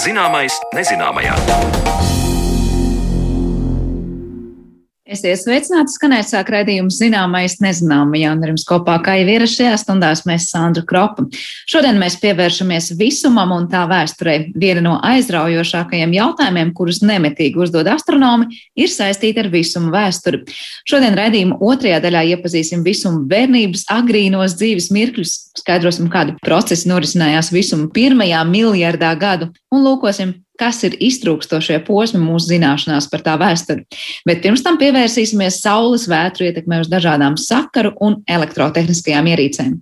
Zināmais nezināmajā. Esiet sveicināti, skanēt sāk raidījums zināmais nezināmajā, un ar jums kopā kā jau ierasts šajās stundās mēs Sandru Kropu. Šodien mēs pievēršamies visumam un tā vēsturei. Viena no aizraujošākajiem jautājumiem, kurus nemetīgi uzdod astronomi, ir saistīta ar visumu vēsturi. Šodien raidījuma otrajā daļā iepazīsim visumu bērnības agrīnos dzīves mirkļus, skaidrosim, kādi procesi norisinājās visuma pirmajā miljardā gadu un lūkosim, kas ir iztrūkstošie posmi mūsu zināšanās par tā vēsturi. Bet pirms tam pievērsīsimies Saules vētru ietekmē uz dažādām sakaru un elektrotehniskajām ierīcēm.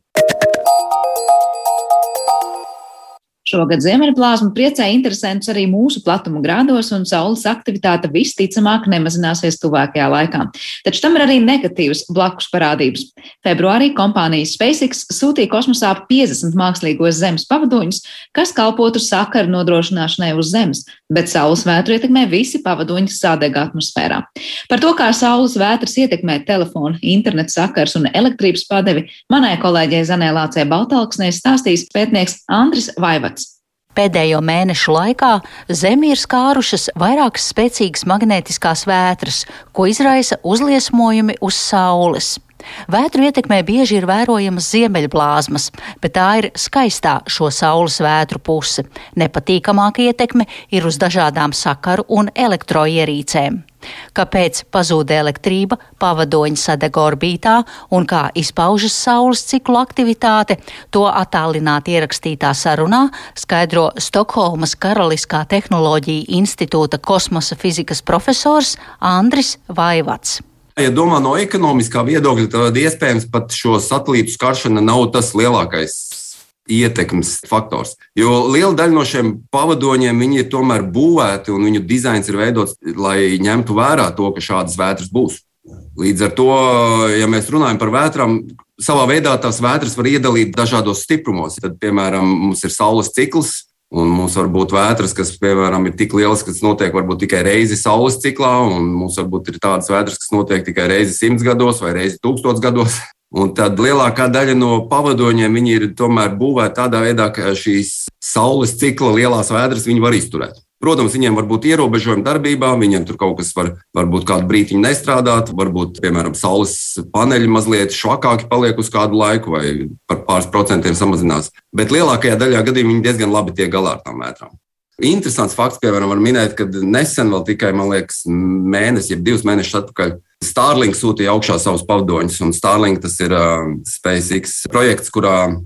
Šogad Ziemeļplāzma priecē interesantus arī mūsu platuma grādos, un Saules aktivitāte visticamāk nemazināsies tuvākajā laikā. Taču tam ir arī negatīvas blakus parādības. Februārī kompānija SpaceX sūtīja kosmosā 50 mākslīgos Zemes pavadoņus, kas kalpotu sakaru nodrošināšanai uz Zemes, bet Saules vētru ietekmē visi pavadoņi sadega atmosfērā. Par to, kā Saules vētras ietekmē telefonu, internetu sakars un elektrības padevi, manai kolēģei Zanē Lācē Baltalksnē stāstīs pētnieks Andris Vaivats. Pēdējo mēnešu laikā Zemi ir skārušas vairākas spēcīgas magnētiskās vētras, ko izraisa uzliesmojumi uz Saules. Vētru ietekmē bieži ir vērojamas ziemeļblāzmas, bet tā ir skaistā šo saules vētru puse. Nepatīkamāka ietekme ir uz dažādām sakaru un elektroierīcēm. Kāpēc pazūd elektrība, pavadoņi sadeg orbītā un kā izpaužas Saules ciklu aktivitāte, to attālināti ierakstītā sarunā skaidro Stokholmas Karaliskā tehnoloģija institūta kosmosa fizikas profesors Andris Vaivats. Ja domā no ekonomiskā viedokļa, tad iespējams pat šo satelītu skaršana nav tas lielākais ietekmes faktors. Jo liela daļa no šiem pavadoņiem ir tomēr būvēti un viņu dizains ir veidots, lai ņemtu vērā to, ka šādas vētras būs. Līdz ar to, ja mēs runājam par vētrām, savā veidā tās vētras var iedalīt dažādos stiprumos. Tad, piemēram, mums ir saules cikls, Un mums var būt vētras, kas, piemēram, ir tik lielas, ka tas notiek varbūt tikai reizi saules ciklā, un mums varbūt ir tādas vētras, kas notiek tikai reizi simts gados vai reizi tūkstots gados. Un tad lielākā daļa no pavadoņiem ir tomēr būvēta tādā veidā, ka šīs saules cikla lielās vētras var izturēt. Protams, viņiem var būt ierobežojumi darbībā, viņiem tur kaut kas var, varbūt kādu brīdiņu nestrādāt, varbūt, piemēram, saules paneļi mazliet švakāki paliek uz kādu laiku vai par pāris procentiem samazinās. Bet lielākajā daļā gadījumā viņi diezgan labi tiek galā ar tām vētrām. Interesants fakts, piemēram, var minēt, ka nesen, vēl tikai liekas, mēnesis, jeb divus mēnešus atpakaļ, Starlink sūtīja augšā savus pavadoņus. Starlink tas ir uh, SpaceX projekts, kurā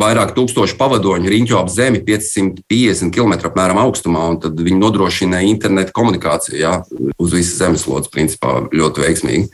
vairāk tūkstoši pavadoņu riņķo ap zemi 550 km apmēram augstumā, un tad viņi nodrošina internetu komunikāciju jā, uz visas zemeslodes, principā ļoti veiksmīgi.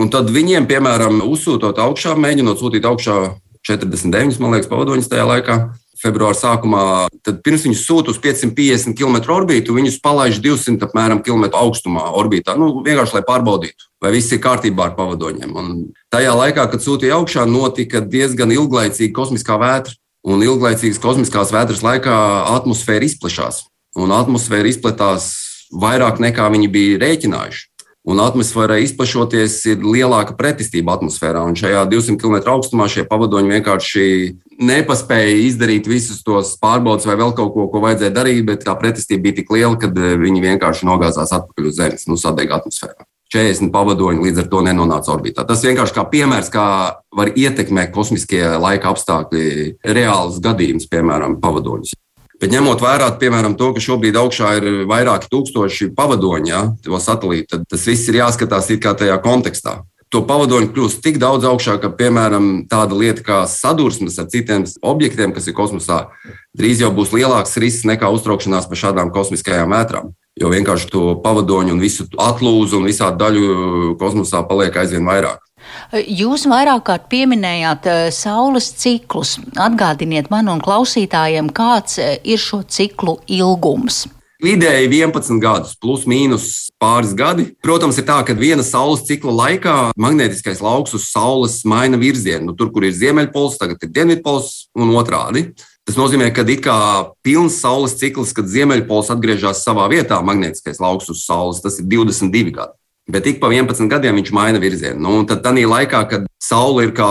Un tad viņiem, piemēram, uzsūtot augšā, mēģinot sūtīt augšā 49, man liekas, pavadoņus tajā laikā, februāra sākumā, tad pirms viņus sūta uz 550 km orbītu, viņus palaiž 200 apmēram, km augstumā orbītā. Nu, vienkārši lai pārbaudītu, vai viss ir kārtībā ar pavadoņiem. Un tajā laikā, kad sūtīja augšā, notika diezgan ilglaicīga kosmiskā vētra. Un ilglaicīgas kosmiskās vētras laikā atmosfēra izplatās. Un atmosfēra izplatās vairāk nekā viņi bija rēķinājuši un atmosfērai izplašoties, ir lielāka pretestība atmosfērā. Un šajā 200 km augstumā šie pavadoņi vienkārši nepaspēja izdarīt visus tos pārbaudes vai vēl kaut ko, ko vajadzēja darīt, bet tā pretestība bija tik liela, ka eh, viņi vienkārši nogāzās atpakaļ uz Zemes, nu, sadega atmosfērā. 40 pavadoņi līdz ar to nenonāca orbītā. Tas vienkārši kā piemērs, kā var ietekmēt kosmiskie laika apstākļi, reāls gadījums, piemēram, pavadoņus. Bet ņemot vērā, piemēram, to, ka šobrīd augšā ir vairāki tūkstoši pavadoņu, ja, to satelītu, tad tas viss ir jāskatās it kā tajā kontekstā. To pavadoņu kļūst tik daudz augšā, ka, piemēram, tāda lieta kā sadursmes ar citiem objektiem, kas ir kosmosā, drīz jau būs lielāks risks nekā uztraukšanās par šādām kosmiskajām vētrām. Jo vienkārši to pavadoņu un visu atlūzu un visādi daļu kosmosā paliek aizvien vairāk. Jūs vairāk kārt pieminējāt saules ciklus. Atgādiniet man un klausītājiem, kāds ir šo ciklu ilgums. Vidēji 11 gadus, plus mīnus pāris gadi. Protams, ir tā, ka viena saules cikla laikā magnētiskais lauks uz Saules maina virzienu. Nu, tur, kur ir ziemeļpols, tagad ir dienvidpols un otrādi. Tas nozīmē, ka it kā pilns saules cikls, kad ziemeļpols atgriežas savā vietā, magnētiskais lauks uz Saules, tas ir 22 gadi. Bet ik pa 11 gadiem viņš maina virzienu. Nu, tad tādā laikā, kad Saule ir kā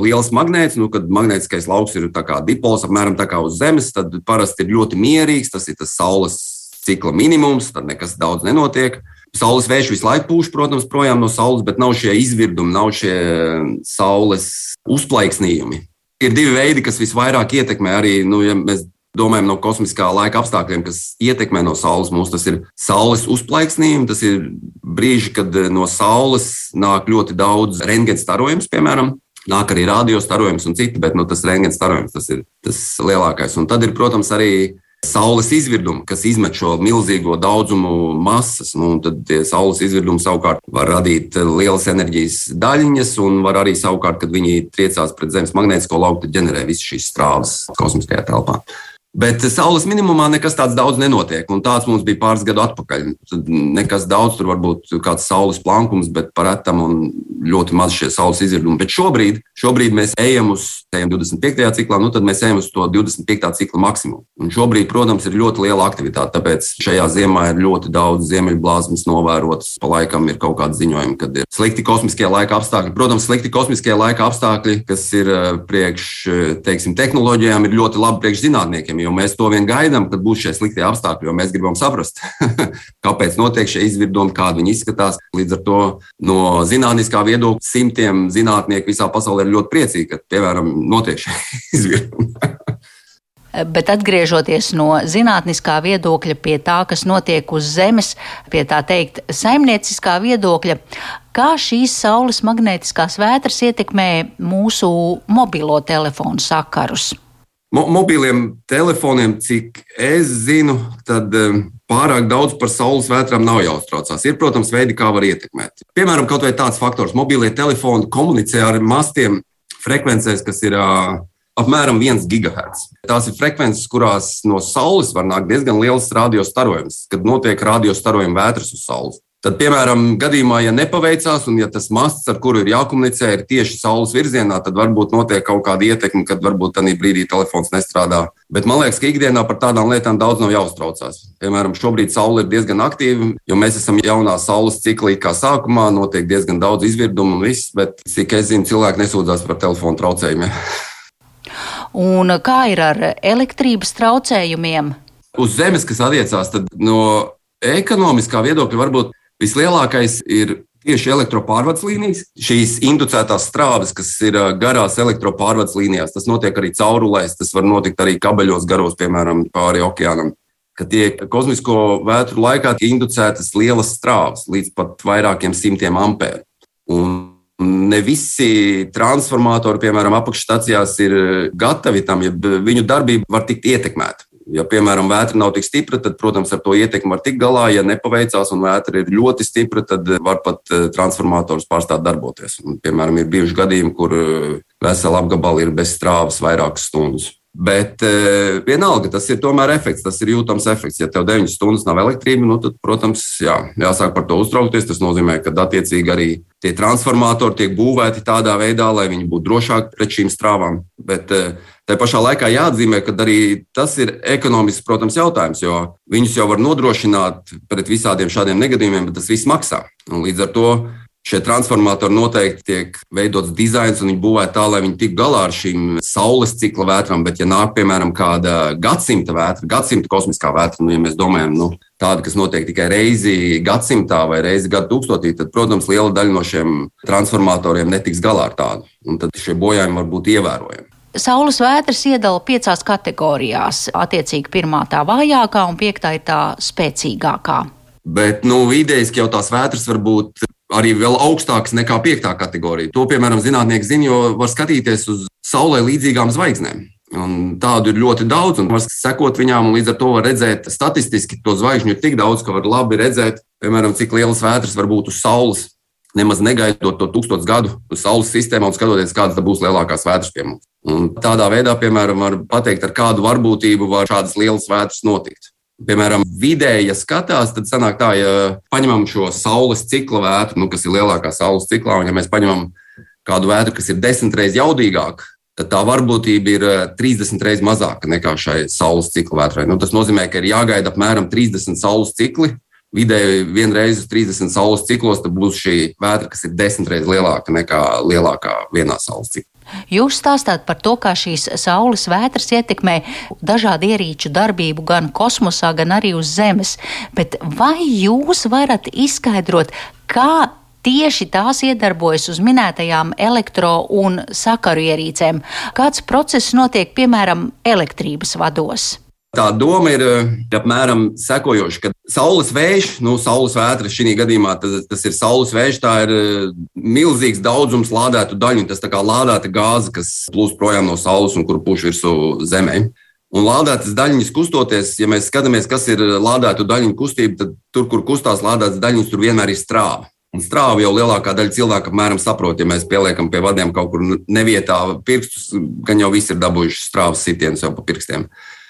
liels magnēts, nu, kad magnētiskais lauks ir dipols, apmēram tā kā uz Zemes, tad parasti ir ļoti mierīgs. Tas ir tas Saules cikla minimums, tad nekas daudz nenotiek. Saules vējš visu laiku pūš, protams, projām no Saules, bet nav šie izvirdumi, nav šie Saules uzplaiksnījumi. Ir divi veidi, kas visvairāk ietekmē arī, nu, ja mēs domājam no kosmiskā laika apstākļiem, kas ietekmē no Saules. Mums tas ir Saules uzplaiksnījumi, tas ir brīži, kad eh, no Saules nāk ļoti daudz rentgena starojums, piemēram. Nāk arī radiostarojums un citi, bet nu, tas rentgena starojums tas ir tas lielākais. Un tad ir, protams, arī Saules izvirdumi, kas izmet šo milzīgo daudzumu masas. Nu, tad saules izvirdumi savukārt var radīt lielas enerģijas daļiņas, un var arī savukārt, kad viņi triecās pret Zemes magnētisko lauku, tad ģenerē visas šīs strāvas kosmiskajā telpā. Bet saules minimumā nekas tāds daudz nenotiek. Un tāds mums bija pāris gadu atpakaļ. Tad nekas daudz, tur varbūt kāds saules plankums, bet par retam un ļoti maz šie saules izvirdumi. Bet šobrīd, šobrīd mēs ejam uz ejam 25. ciklā, nu tad mēs ejam uz to 25. cikla maksimumu. Un šobrīd, protams, ir ļoti liela aktivitāte. Tāpēc šajā ziemā ir ļoti daudz ziemeļblāzmas novērotas. Pa laikam ir kaut kādi ziņojumi, kad ir slikti kosmiskie laika apstākļi. Protams, slikti kosmiskie laika apstākļi, kas ir eh, priekš teiksim, tehnoloģijām, ir ļoti labi priekš zinātniekiem jo mēs to vien gaidām, kad būs šie sliktie apstākļi, jo mēs gribam saprast, kāpēc notiek šie izvirdumi, kādi viņi izskatās. Līdz ar to no zinātniskā viedokļa simtiem zinātnieku visā pasaulē ir ļoti priecīgi, ka, piemēram, notiek šie izvirdumi. Bet atgriežoties no zinātniskā viedokļa pie tā, kas notiek uz Zemes, pie tā teikt, saimnieciskā viedokļa, kā šīs saules magnētiskās vētras ietekmē mūsu mobilo telefonu sakarus? Mo mobiliem telefoniem, cik es zinu, tad pārāk daudz par saules vētrām nav jāuztraucās. Ir, protams, veidi, kā var ietekmēt. Piemēram, kaut vai tāds faktors, mobilie telefoni komunicē ar mastiem frekvencēs, kas ir apmēram 1 gigahertz. Tās ir frekvences, kurās no saules var nākt diezgan liels radiostarojums, kad notiek radiostarojuma vētras uz saules. Tad, piemēram, gadījumā, ja nepaveicās, un ja tas masts, ar kuru ir jākomunicē, ir tieši saules virzienā, tad varbūt notiek kaut kāda ietekme, kad varbūt tādā brīdī telefons nestrādā. Bet man liekas, ka ikdienā par tādām lietām daudz nav jāuztraucās. Piemēram, šobrīd saule ir diezgan aktīva, jo mēs esam jaunā saules ciklī, kā sākumā notiek diezgan daudz izvirdumu un viss, bet cik es zinu, cilvēki nesūdzās par telefonu traucējumiem. Un kā ir ar elektrības traucējumiem? Uz zemes, kas attiecās no ekonomiskā viedokļa, varbūt Vislielākais ir tieši elektropārvades līnijas. Šīs inducētās strāvas, kas ir garās elektropārvades līnijās, tas notiek arī caurulēs, tas var notikt arī kabeļos garos, piemēram, pāri okeānam. Kad tiek kosmisko vētru laikā inducētas lielas strāvas līdz pat vairākiem simtiem ampēru. Un ne visi transformatori, piemēram, apakšstacijās, ir gatavi tam, ja viņu darbība var tikt ietekmēta. Ja, piemēram, vētra nav tik stipra, tad, protams, ar to ietekmi var tikt galā. Ja nepaveicās un vētra ir ļoti stipra, tad var pat eh, transformators pārstāt darboties. Un, piemēram, ir bijuši gadījumi, kur eh, vesela apgabala ir bez strāvas vairākas stundas. Bet vienalga, tas ir tomēr efekts, tas ir jūtams efekts. Ja tev 9 stundas nav elektrība, nu, tad, protams, jā, jāsāk par to uztraukties. Tas nozīmē, ka attiecīgi arī tie transformatori tiek būvēti tādā veidā, lai viņi būtu drošāki pret šīm strāvām. Bet Tā pašā laikā jāatzīmē, ka arī tas ir ekonomisks, protams, jautājums, jo viņus jau var nodrošināt pret visādiem šādiem negadījumiem, bet tas viss maksā. Un līdz ar to šie transformatori noteikti tiek veidots dizains un viņi būvēti tā, lai viņi tiktu galā ar šīm saules cikla vētrām. Bet, ja nāk, piemēram, kāda gadsimta vētra, gadsimta kosmiskā vētra, nu, ja mēs domājam, nu, tāda, kas notiek tikai reizi gadsimtā vai reizi gadu tūkstotī, tad, protams, liela daļa no šiem transformatoriem netiks galā ar tādu. Un tad šie bojājumi var būt ievērojami. Saules vētras iedala piecās kategorijās. Attiecīgi, pirmā tā vājākā un piektā ir tā spēcīgākā. Bet nu, idejaski jau tās vētras var būt arī vēl augstākas nekā piektā kategorija. To, piemēram, zinātnieki zina, jo var skatīties uz Saulē līdzīgām zvaigznēm. Un tādu ir ļoti daudz, un var sekot viņām, un līdz ar to var redzēt statistiski, to zvaigžņu ir tik daudz, ka var labi redzēt, piemēram, cik lielas vētras var būt uz Saules. Nemaz negaidot to tūkstošu gadu Saules sistēmu un skatoties, kādas būs lielākās vētras pie mums. Un tādā veidā, piemēram, var pateikt, ar kādu varbūtību var šādas lielas vētras notikt. Piemēram, vidēji, ja skatās, tad sanāk tā, ja paņemam šo saules cikla vētru, nu, kas ir lielākā saules ciklā, un ja mēs paņemam kādu vētru, kas ir desmit reizes jaudīgāka, tad tā varbūtība ir 30 eh, reizes mazāka nekā šai saules cikla vētrai. Nu, tas nozīmē, ka ir jāgaida apmēram 30 saules cikli, vidēji vienreiz uz 30 saules ciklos, būs šī vētra, kas ir desmit reizes lielāka nekā lielākā vienā saules ciklā. Jūs stāstāt par to, kā šīs saules vētras ietekmē dažādu ierīču darbību gan kosmosā, gan arī uz Zemes. Bet vai jūs varat izskaidrot, kā tieši tās iedarbojas uz minētajām elektro un sakaru ierīcēm? Kāds process notiek piemēram elektrības vados? Tā doma ir eh, apmēram sekojoša, ka saules vējš, nu, saules vētra šī gadījumā tas, tas ir saules vējš, tā ir eh, milzīgs daudzums lādētu daļu. Tas tā kā lādēta gāze, kas plūst projām no saules un kur puš virsū zemē. Un lādētas daļiņas kustoties, ja mēs skatāmies, kas ir lādētu daļiņu kustība, tad tur, kur kustās lādētas daļiņas, tur vienmēr ir strāva. Un strāva jau lielākā daļa cilvēku apmēram saprot, ja mēs pieliekam pie vadiem kaut kur nevietā pirkstus, gan jau visi ir dabūjuši strāvas sitienus jau pa pirkstiem.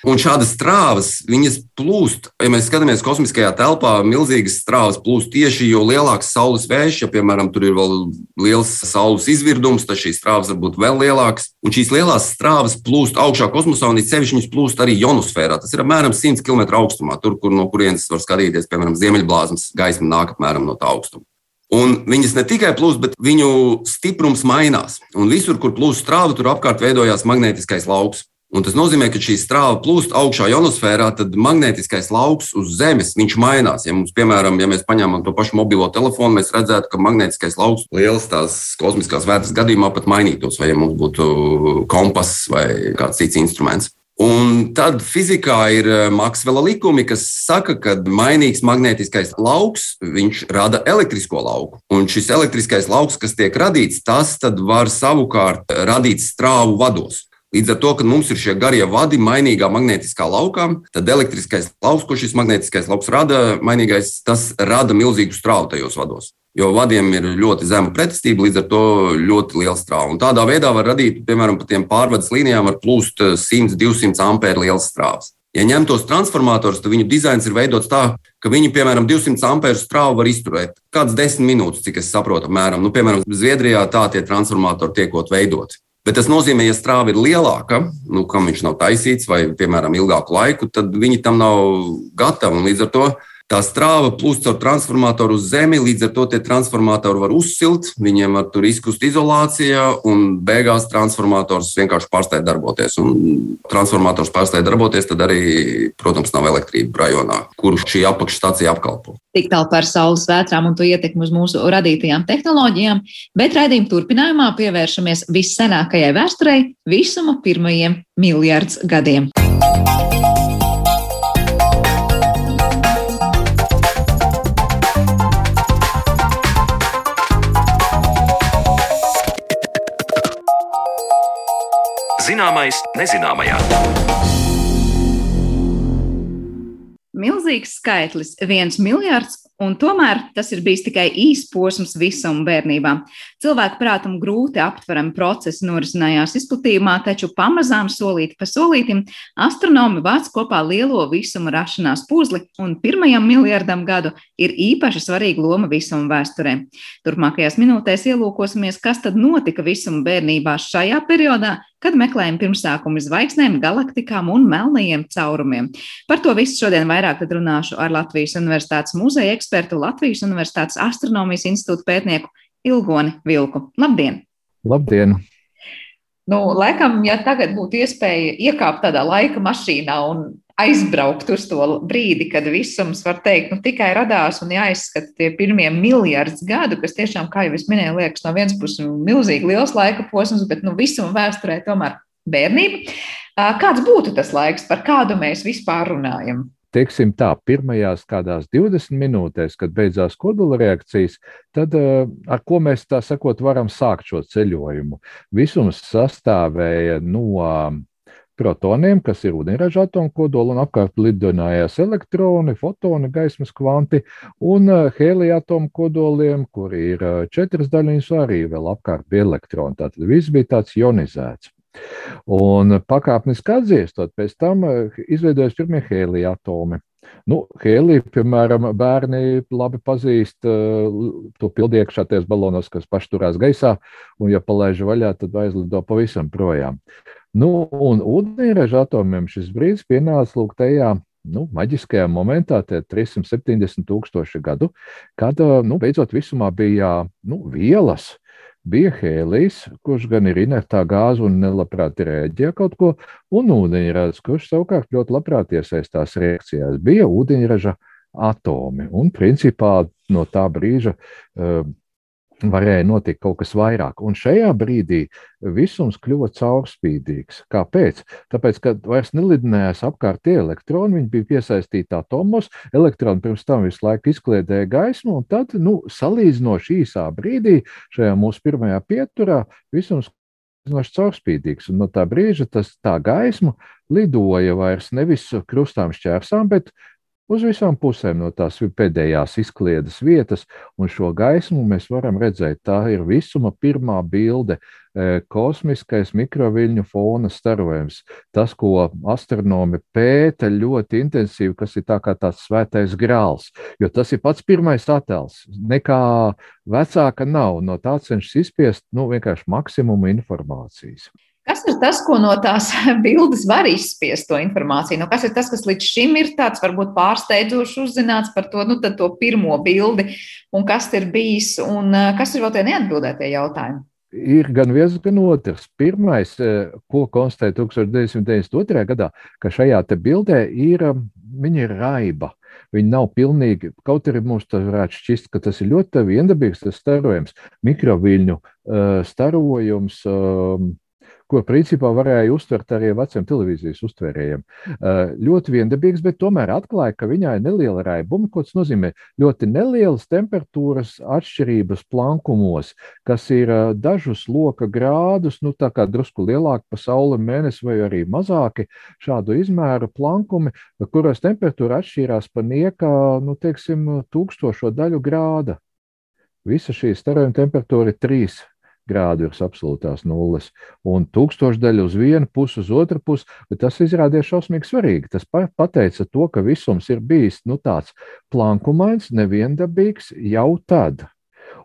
Un šādas strāvas, viņas plūst, ja mēs skatāmies kosmiskajā telpā, milzīgas strāvas plūst tieši, jo lielāks saules vējš, ja, piemēram, tur ir vēl liels saules izvirdums, tad šīs strāvas var būt vēl lielākas. Un šīs lielās strāvas plūst augšā kosmosā, un sevišķi viņas plūst arī ionosfērā. Tas ir apmēram 100 km augstumā, tur, kur no kurienes var skatīties, piemēram, ziemeļblāzmas gaisma nāk apmēram no tā augstuma. Un viņas ne tikai plūst, bet viņu stiprums mainās. Un visur, kur plūst strāva, tur apkārt veidojās magnētiskais lauks. Un tas nozīmē, ka šī strāva plūst augšā ionosfērā, tad magnētiskais lauks uz Zemes mainās. Ja mums, piemēram, ja mēs paņemam to pašu mobilo telefonu, mēs redzētu, ka magnētiskais lauks liels tās kosmiskās vērtības gadījumā pat mainītos, vai ja mums būtu kompass vai kāds cits instruments. Un tad fizikā ir eh, Maksvela likumi, kas saka, ka mainīgs magnētiskais lauks rada elektrisko lauku. Un šis elektriskais lauks, kas tiek radīts, tas var savukārt radīt strāvu vados. Līdz ar to, ka mums ir šie garie vadi mainīgā magnētiskā laukā, tad elektriskais lauks, ko šis magnētiskais lauks rada, mainīgais, tas rada milzīgu strāvu tajos vados. Jo vadiem ir ļoti zema pretestība, līdz ar to ļoti liela strāva. Un tādā veidā var radīt, piemēram, pa tiem pārvades līnijām var plūst 100-200 ampēru liels strāvas. Ja ņem tos transformatorus, tad viņu dizains ir veidots tā, ka viņi, piemēram, 200 ampēru strāvu var izturēt kādas desmit minūtes, cik es saprotu, apmēram. Nu, piemēram, Zviedrijā tā tie transformatori tiekot veidoti. Bet tas nozīmē, ja strāva ir lielāka, nu, kam viņš nav taisīts, vai, piemēram, ilgāku laiku, tad viņi tam nav gatavi. Līdz ar to tā strāva plūst caur transformatoru uz zemi, līdz ar to tie transformatori var uzsilt, viņiem var tur izkust izolācijā, un beigās transformators vienkārši pārstāja darboties. Un transformators pārstāja darboties, tad arī, protams, nav elektrība rajonā, kuru šī apakšstācija apkalpo. Tik tālu par saules vētrām un to ietekmi uz mūsu radītajām tehnoloģijām, bet raidījuma turpinājumā pievēršamies vissenākajai vēsturei visuma pirmajiem miljardus gadiem. Zināmais nezināmajā. Milzīgs skaitlis - viens miljards Un tomēr tas ir bijis tikai īsts posms visam bērnībā. Cilvēku prātam grūti aptverami procesi norisinājās izplatījumā, taču pamazām solīti pa solītim astronomi vāc kopā lielo visuma rašanās puzli, un pirmajam miljardam gadu ir īpaši svarīga loma visuma vēsturē. Turpmākajās minūtēs ielūkosimies, kas tad notika visuma bērnībā šajā periodā, kad meklējam pirmsākumu zvaigznēm, galaktikām un melnajiem caurumiem. Par to visu šodien vairāk runāšu ar Latvijas Universitātes muzeja ekspertu Latvijas Universitātes astronomijas institūta pētnieku Ilgoni Vilku. Labdien! Labdien! Nu, laikam, ja tagad būtu iespēja iekāpt tādā laika mašīnā un aizbraukt uz to brīdi, kad visums, var teikt, nu, tikai radās un jāizskata tie pirmie miljardi gadu, kas tiešām, kā jau es minēju, liekas no vienas puses milzīgi liels laika posms, bet nu, visuma vēsturē tomēr bērnība. Kāds būtu tas laiks, par kādu mēs vispār runājam? teiksim tā, pirmajās kādās 20 minūtēs, kad beidzās kodola reakcijas, tad ar ko mēs tā sakot varam sākt šo ceļojumu? Visums sastāvēja no protoniem, kas ir ūdeņraža atomu kodola, un apkārt lidinājās elektroni, fotoni, gaismas kvanti, un eh, hēlija atomu kodoliem, kur ir eh, četras daļiņas, arī vēl apkārt bija elektroni. Tātad viss bija tāds ionizēts. Un pakāpeniski atzīstot, pēc tam eh, izveidojas pirmie hēlija atomi. Nu, hēlija, piemēram, bērni labi pazīst uh, to pildiekšā tajos balonos, kas paši turās gaisā, un, ja palaiž vaļā, tad aizlido pavisam projām. Nu, un ūdeņraža atomiem šis brīdis pienāca lūk tajā nu, maģiskajā momentā, tie 370 tūkstoši gadu, kad nu, beidzot visumā bija nu, vielas. Bija hēlijs, kurš gan ir inertā gāze un nelabprāt rēģē kaut ko, un ūdeņrads, kurš savukārt ļoti labprāt iesaistās reakcijās. Bija ūdeņraža atomi, un principā no tā brīža uh, varēja notikt kaut kas vairāk. Un šajā brīdī visums kļuva caurspīdīgs. Kāpēc? Tāpēc, ka vairs nelidinājās apkārt tie elektroni, viņi bija piesaistīti atomos, elektroni pirms tam visu laiku izkliedēja gaismu, un tad, nu, salīdzinoši īsā brīdī, šajā mūsu pirmajā pieturā, visums salīdzinoši caurspīdīgs. Un no tā brīža tas tā gaisma lidoja vairs nevis krustām šķērsām, bet uz visām pusēm no tās pēdējās izkliedes vietas, un šo gaismu mēs varam redzēt. Tā ir visuma pirmā bilde e, - kosmiskais mikroviļņu fona starojums. Tas, ko astronomi pēta ļoti intensīvi, kas ir tā kā tāds svētais grāls, jo tas ir pats pirmais attēls. Nekā vecāka nav, no tā cenšas izspiest nu, vienkārši maksimumu informācijas. Kas ir tas, ko no tās bildes var izspiest to informāciju? Nu, kas ir tas, kas līdz šim ir tāds varbūt pārsteidzoši uzzināts par to, nu, to pirmo bildi, un kas ir bijis, un eh, kas ir vēl tie neatbildētie jautājumi? Ir gan viens, gan otrs. Pirmais, eh, ko konstatēja 1992. gadā, ka šajā bildē ir, eh, ir raiba. Viņi nav pilnīgi, kaut arī mums tas varētu šķist, ka tas ir ļoti viendabīgs starojums, mikroviļņu uh, starojums. Uh, ko principā varēja uztvert arī veciem televīzijas uztvērējiem. Eh, ļoti viendabīgs, bet tomēr atklāja, ka viņai ir neliela raibuma, ko tas nozīmē. Ļoti nelielas temperatūras atšķirības plankumos, kas ir eh, dažus loka grādus, nu tā kā drusku lielāki pa sauli mēnesi vai arī mazāki šādu izmēru plankumi, kuros temperatūra atšķīrās pa nieka, nu teiksim, tūkstošo daļu grāda. Visa šī starojuma temperatūra ir 3 grādu virs absolūtās nulles, un tūkstošdaļa uz vienu pusi, uz otru pusi, bet tas izrādījās šausmīgi svarīgi. Tas pateica to, ka visums ir bijis nu, tāds plankumains, neviendabīgs jau tad.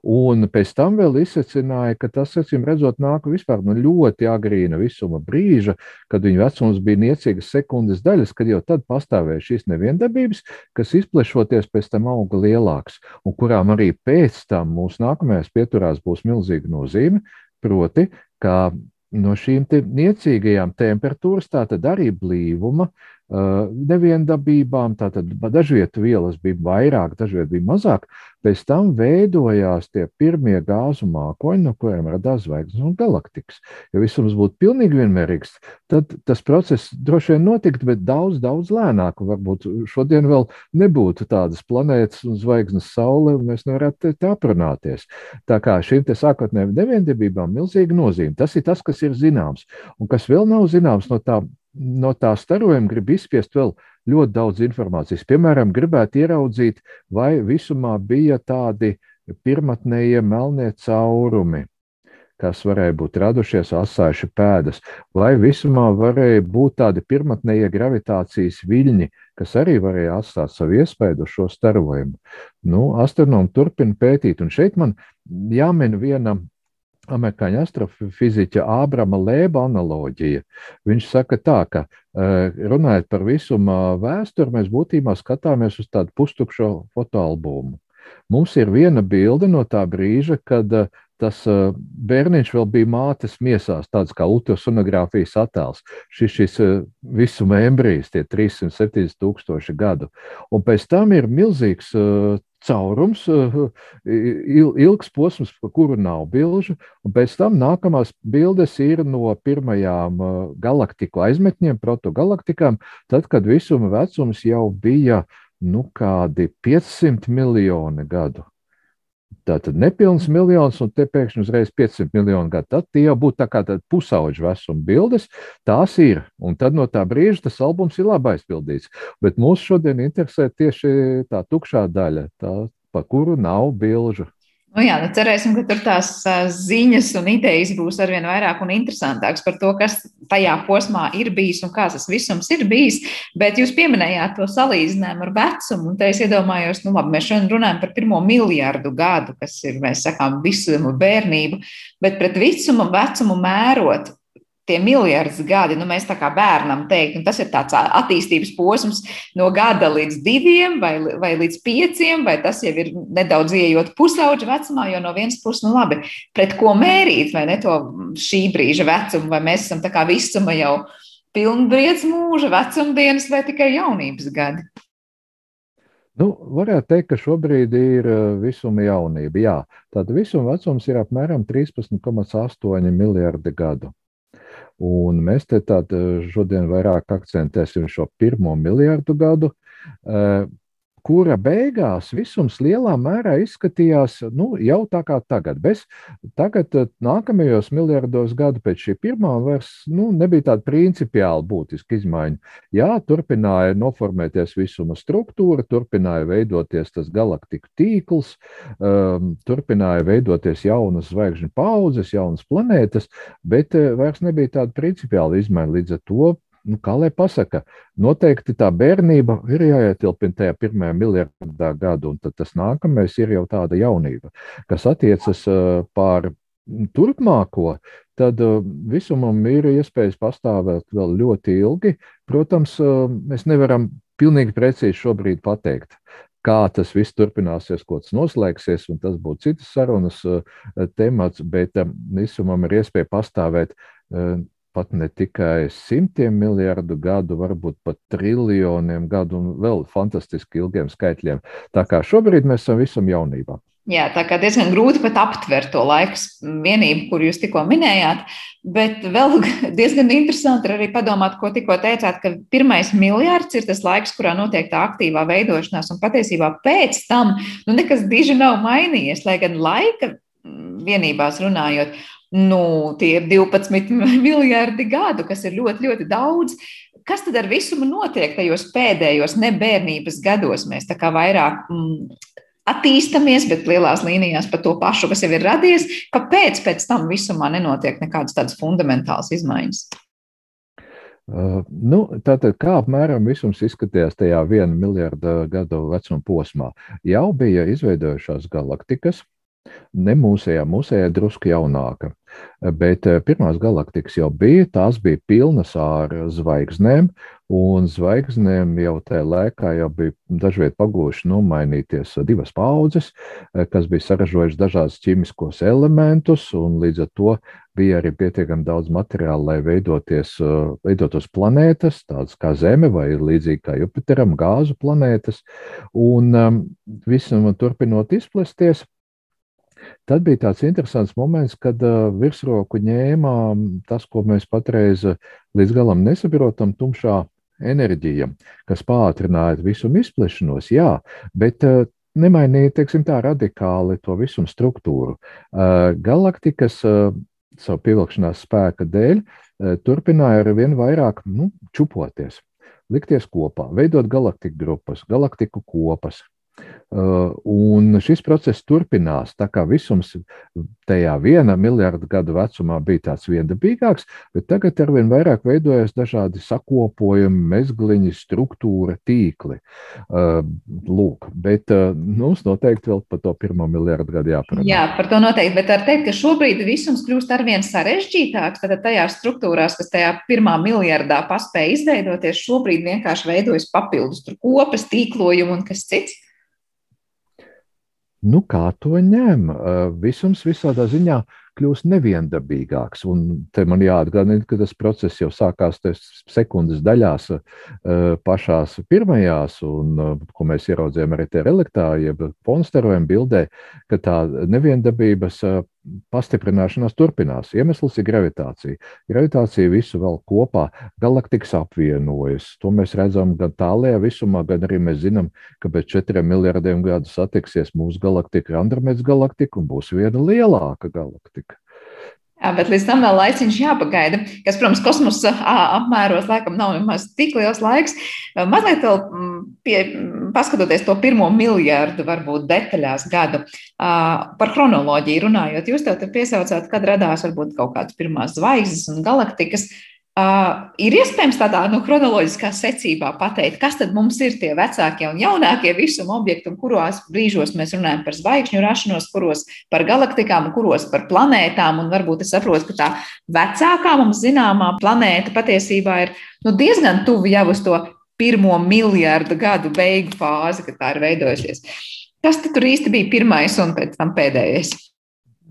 Un pēc tam vēl izsacināja, ka tas, acīm redzot, nāk vispār no ļoti agrīna visuma brīža, kad viņa vecums bija niecīgas sekundes daļas, kad jau tad pastāvēja šīs neviendabības, kas izplešoties pēc tam auga lielāks, un kurām arī pēc tam mūsu nākamajās pieturās būs milzīga nozīme, proti, ka no šīm niecīgajām temperatūras, tātad arī blīvuma, neviendabībām, tātad dažviet vielas bija vairāk, dažviet bija mazāk, pēc tam veidojās tie pirmie gāzu mākoņi, no kuriem radās zvaigznes un galaktikas. Ja visums būtu pilnīgi vienmērīgs, tad tas process droši vien notiktu, bet daudz, daudz lēnāk. Varbūt šodien vēl nebūtu tādas planētas un zvaigznes saule, un mēs nevarētu te aprunāties. Tā kā šīm te sākotnējām neviendabībām milzīga nozīme. Tas ir tas, kas ir zināms. Un kas vēl nav zināms no tā no tā starojuma grib izspiest vēl ļoti daudz informācijas. Piemēram, gribētu ieraudzīt, vai visumā bija tādi pirmotnējie melnie caurumi, kas varēja būt radušies asājuši pēdas, vai visumā varēja būt tādi pirmotnējie gravitācijas viļņi, kas arī varēja atstāt savu iespēju uz šo starojumu. Nu, astronomi turpina pētīt, un šeit man jāmin viena amerikāņu astrofiziķa Ābrama Lēba analoģija. Viņš saka tā, ka eh, runājot par visuma vēsturi, mēs būtībā skatāmies uz tādu pustukšo fotoalbumu. Mums ir viena bilde no tā brīža, kad uh, tas uh, bērniņš vēl bija mātes miesās, tāds kā ultrasonogrāfijas attēls. Šis, šis visuma embrijs, tie 370 tūkstoši gadu. Un pēc tam ir milzīgs caurums, ilgs posms, pa kuru nav bilžu, un pēc tam nākamās bildes ir no pirmajām galaktiku aizmetņiem, protogalaktikām, tad, kad visuma vecums jau bija nu, kādi 500 miljoni gadu. Tātad nepilns miljons, un te pēkšņi uzreiz 500 miljonu gadu. Tad tie jau būtu tā kā pusauģa vecuma bildes. Tās ir, un tad no tā brīža tas albums ir labi aizpildīts. Bet mūs šodien interesē tieši tā tukšā daļa, tā, pa kuru nav bilžu. Nu jā, nu cerēsim, ka tur tās ziņas un idejas būs arvien vairāk un interesantākas par to, kas tajā posmā ir bijis un kā tas visums ir bijis. Bet jūs pieminējāt to salīdzinājumu ar vecumu, un te es iedomājos, nu labi, mēs šodien runājam par pirmo miljardu gadu, kas ir, mēs sakām, visu bērnību, bet pret visuma vecumu mērot, tie miljardi gadi, nu, mēs tā kā bērnam teikt, tas ir tāds attīstības posms no gada līdz diviem vai, vai līdz pieciem, vai tas jau ir nedaudz ieejot pusauģa vecumā, jo no vienas puses, nu labi, pret ko mērīt, vai ne to šī brīža vecumu, vai mēs esam tā kā visuma jau pilnbriedz mūža vecumdienas vai tikai jaunības gadi. Nu, varētu teikt, ka šobrīd ir visuma jaunība. Jā, tāda visuma vecums ir apmēram 13,8 miljardi gadu. Un mēs te tādu šodien vairāk akcentēsim šo pirmo miljardu gadu, kura beigās visums lielā mērā izskatījās nu, jau tā kā tagad. Bez, tagad, eh, nākamajos miljardos gadu pēc šī pirmā, vairs nu, nebija tāda principiāli būtiska izmaiņa. Jā, turpināja noformēties visuma struktūra, turpināja veidoties tas galaktiku tīkls, um, turpināja veidoties jaunas zvaigžņu paudzes, jaunas planētas, bet uh, vairs nebija tāda principiāla izmaiņa. Līdz ar to nu, kā lai pasaka, noteikti tā bērnība ir jāietilpina tajā pirmajā miljardā gadu, un tad tas nākamais ir jau tāda jaunība, kas attiecas pār turpmāko, tad visumam ir iespējas pastāvēt vēl ļoti ilgi. Protams, mēs nevaram pilnīgi precīzi šobrīd pateikt, kā tas viss turpināsies, ko tas noslēgsies, un tas būtu citas sarunas temats, bet visumam ir iespēja pastāvēt pat ne tikai simtiem miljardu gadu, varbūt pat triljoniem gadu un vēl fantastiski ilgiem skaitļiem. Tā kā šobrīd mēs esam visam jaunībā. Jā, tā kā diezgan grūti pat aptvert to laiku vienību, kur jūs tikko minējāt, bet vēl diezgan interesanti arī padomāt, ko tikko teicāt, ka pirmais miljards ir tas laiks, kurā notiek tā aktīvā veidošanās, un patiesībā pēc tam nu, nekas diži nav mainījies, lai gan laika vienībās runājot, nu, tie ir 12 miljardi gadu, kas ir ļoti, ļoti daudz. Kas tad ar visumu notiek tajos pēdējos nebērnības gados? Mēs tā kā vairāk mm, attīstāmies, bet lielās līnijās par to pašu, kas jau ir radies. Kāpēc pēc tam visumā nenotiek nekādas tādas fundamentālas izmaiņas? Uh, nu, tātad, kā apmēram visums izskatījās tajā viena miljarda gadu vecuma posmā? Jau bija izveidojušās galaktikas, Ne mūsējā, mūsējā drusku jaunāka. Bet eh, pirmās galaktikas jau bija, tās bija pilnas ar zvaigznēm, un zvaigznēm jau tajā laikā jau bija dažviet pagūši nomainīties divas paudzes, eh, kas bija saražojuši dažādus ķīmiskos elementus, un līdz ar to bija arī pietiekami daudz materiāla, lai veidoties, eh, veidotos planētas, tādas kā Zeme vai līdzīgi kā Jupiteram, gāzu planētas, un um, visam turpinot izplesties Tad bija tāds interesants moments, kad uh, virsroku ņēma tas, ko mēs patreiz līdz galam nesaprotam, tumšā enerģija, kas pātrināja visu izplešanos, jā, bet uh, nemainīja, teiksim, tā radikāli to visu struktūru. Uh, galaktikas uh, savu pievilkšanās spēka dēļ uh, turpināja ar vien vairāk nu, čupoties, likties kopā, veidot galaktiku grupas, galaktiku kopas, Uh, un šis process turpinās. Tā kā visums tajā viena miljarda gadu vecumā bija tāds viendabīgāks, bet tagad ar vien vairāk veidojas dažādi sakopojumi, mezgliņi, struktūra, tīkli. Uh, lūk, bet mums noteikti vēl par to pirmo miljardu gadu jāparunā. Jā, par to noteikti, bet var teikt, ka šobrīd visums kļūst arvien sarežģītāks. Tad tajās struktūrās, kas tajā pirmā miljardā paspēja izveidoties, šobrīd vienkārši veidojas papildus kopas, tīklojumu un kas cits. Nu, kā to ņem? Visums visādā ziņā kļūst neviendabīgāks. Un te man jāatgādina, ka tas process jau sākās sekundes daļās, pašās pirmajās, un ko mēs ieraudzījām arī te reliktā, jeb ponsterojuma bildē, ka tā neviendabības pastiprināšanās turpinās. Iemesls ir gravitācija. Gravitācija visu vēl kopā, galaktikas apvienojas. To mēs redzam gan tālākajā visumā, gan arī mēs zinām, ka pēc četriem miljardiem gadu satiksies mūsu galaktika, Andromedas galaktika, un būs viena lielāka galaktika. Jā, bet līdz tam vēl laiciņš jāpagaida, kas, protams, kosmosa apmēros laikam nav nemaz tik liels laiks. Mazliet vēl pie, paskatoties to pirmo miljardu, varbūt detaļās gadu, par chronoloģiju runājot, jūs tev piesaucāt, kad radās varbūt kaut kādas pirmās zvaigznes un galaktikas. Uh, ir iespējams tādā nu, chronoloģiskā secībā pateikt, kas tad mums ir tie vecākie un jaunākie visuma objekti, un kuros brīžos mēs runājam par zvaigžņu rašanos, kuros par galaktikām, kuros par planētām. Un varbūt es saprotu, ka tā vecākā mums zināmā planēta patiesībā ir nu, diezgan tuvu jau uz to pirmo miljardu gadu beigu fāzi, kad tā ir veidojusies. Kas tur īsti bija pirmais un pēc tam pēdējais?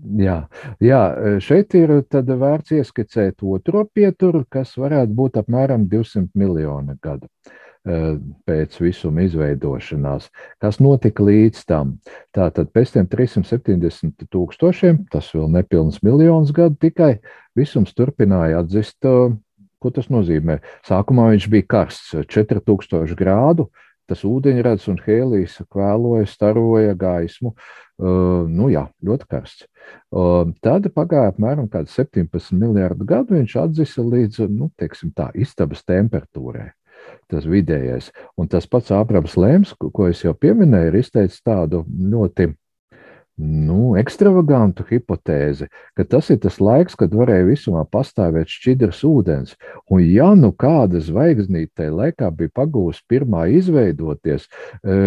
Jā, jā, šeit ir vērts ieskicēt otro pieturu, kas varētu būt apmēram 200 miljoni gadu e, pēc visuma izveidošanās, kas notika līdz tam. Tātad pēc tam 370 tūkstošiem, tas vēl nepilns miljons gadu tikai, visums turpināja atzist, e, ko tas nozīmē. Sākumā viņš bija karsts, 4000 grādu, tas ūdeņrads un hēlijas kvēloja, staroja gaismu. Uh, nu jā, ļoti karsts. Uh, tad pagāja apmēram 17 miljardu gadu, viņš atzisa līdz nu, tā, istabas temperatūrai. Tas vidējais. Un tas pats Ābrams Lēms, ko es jau pieminēju, ir izteicis tādu ļoti nu, ekstravagantu hipotēzi, ka tas ir tas laiks, kad varēja visumā pastāvēt šķidrs ūdens. Un, ja nu kāda zvaigznīte tajā laikā bija pagūsi pirmā izveidoties, e,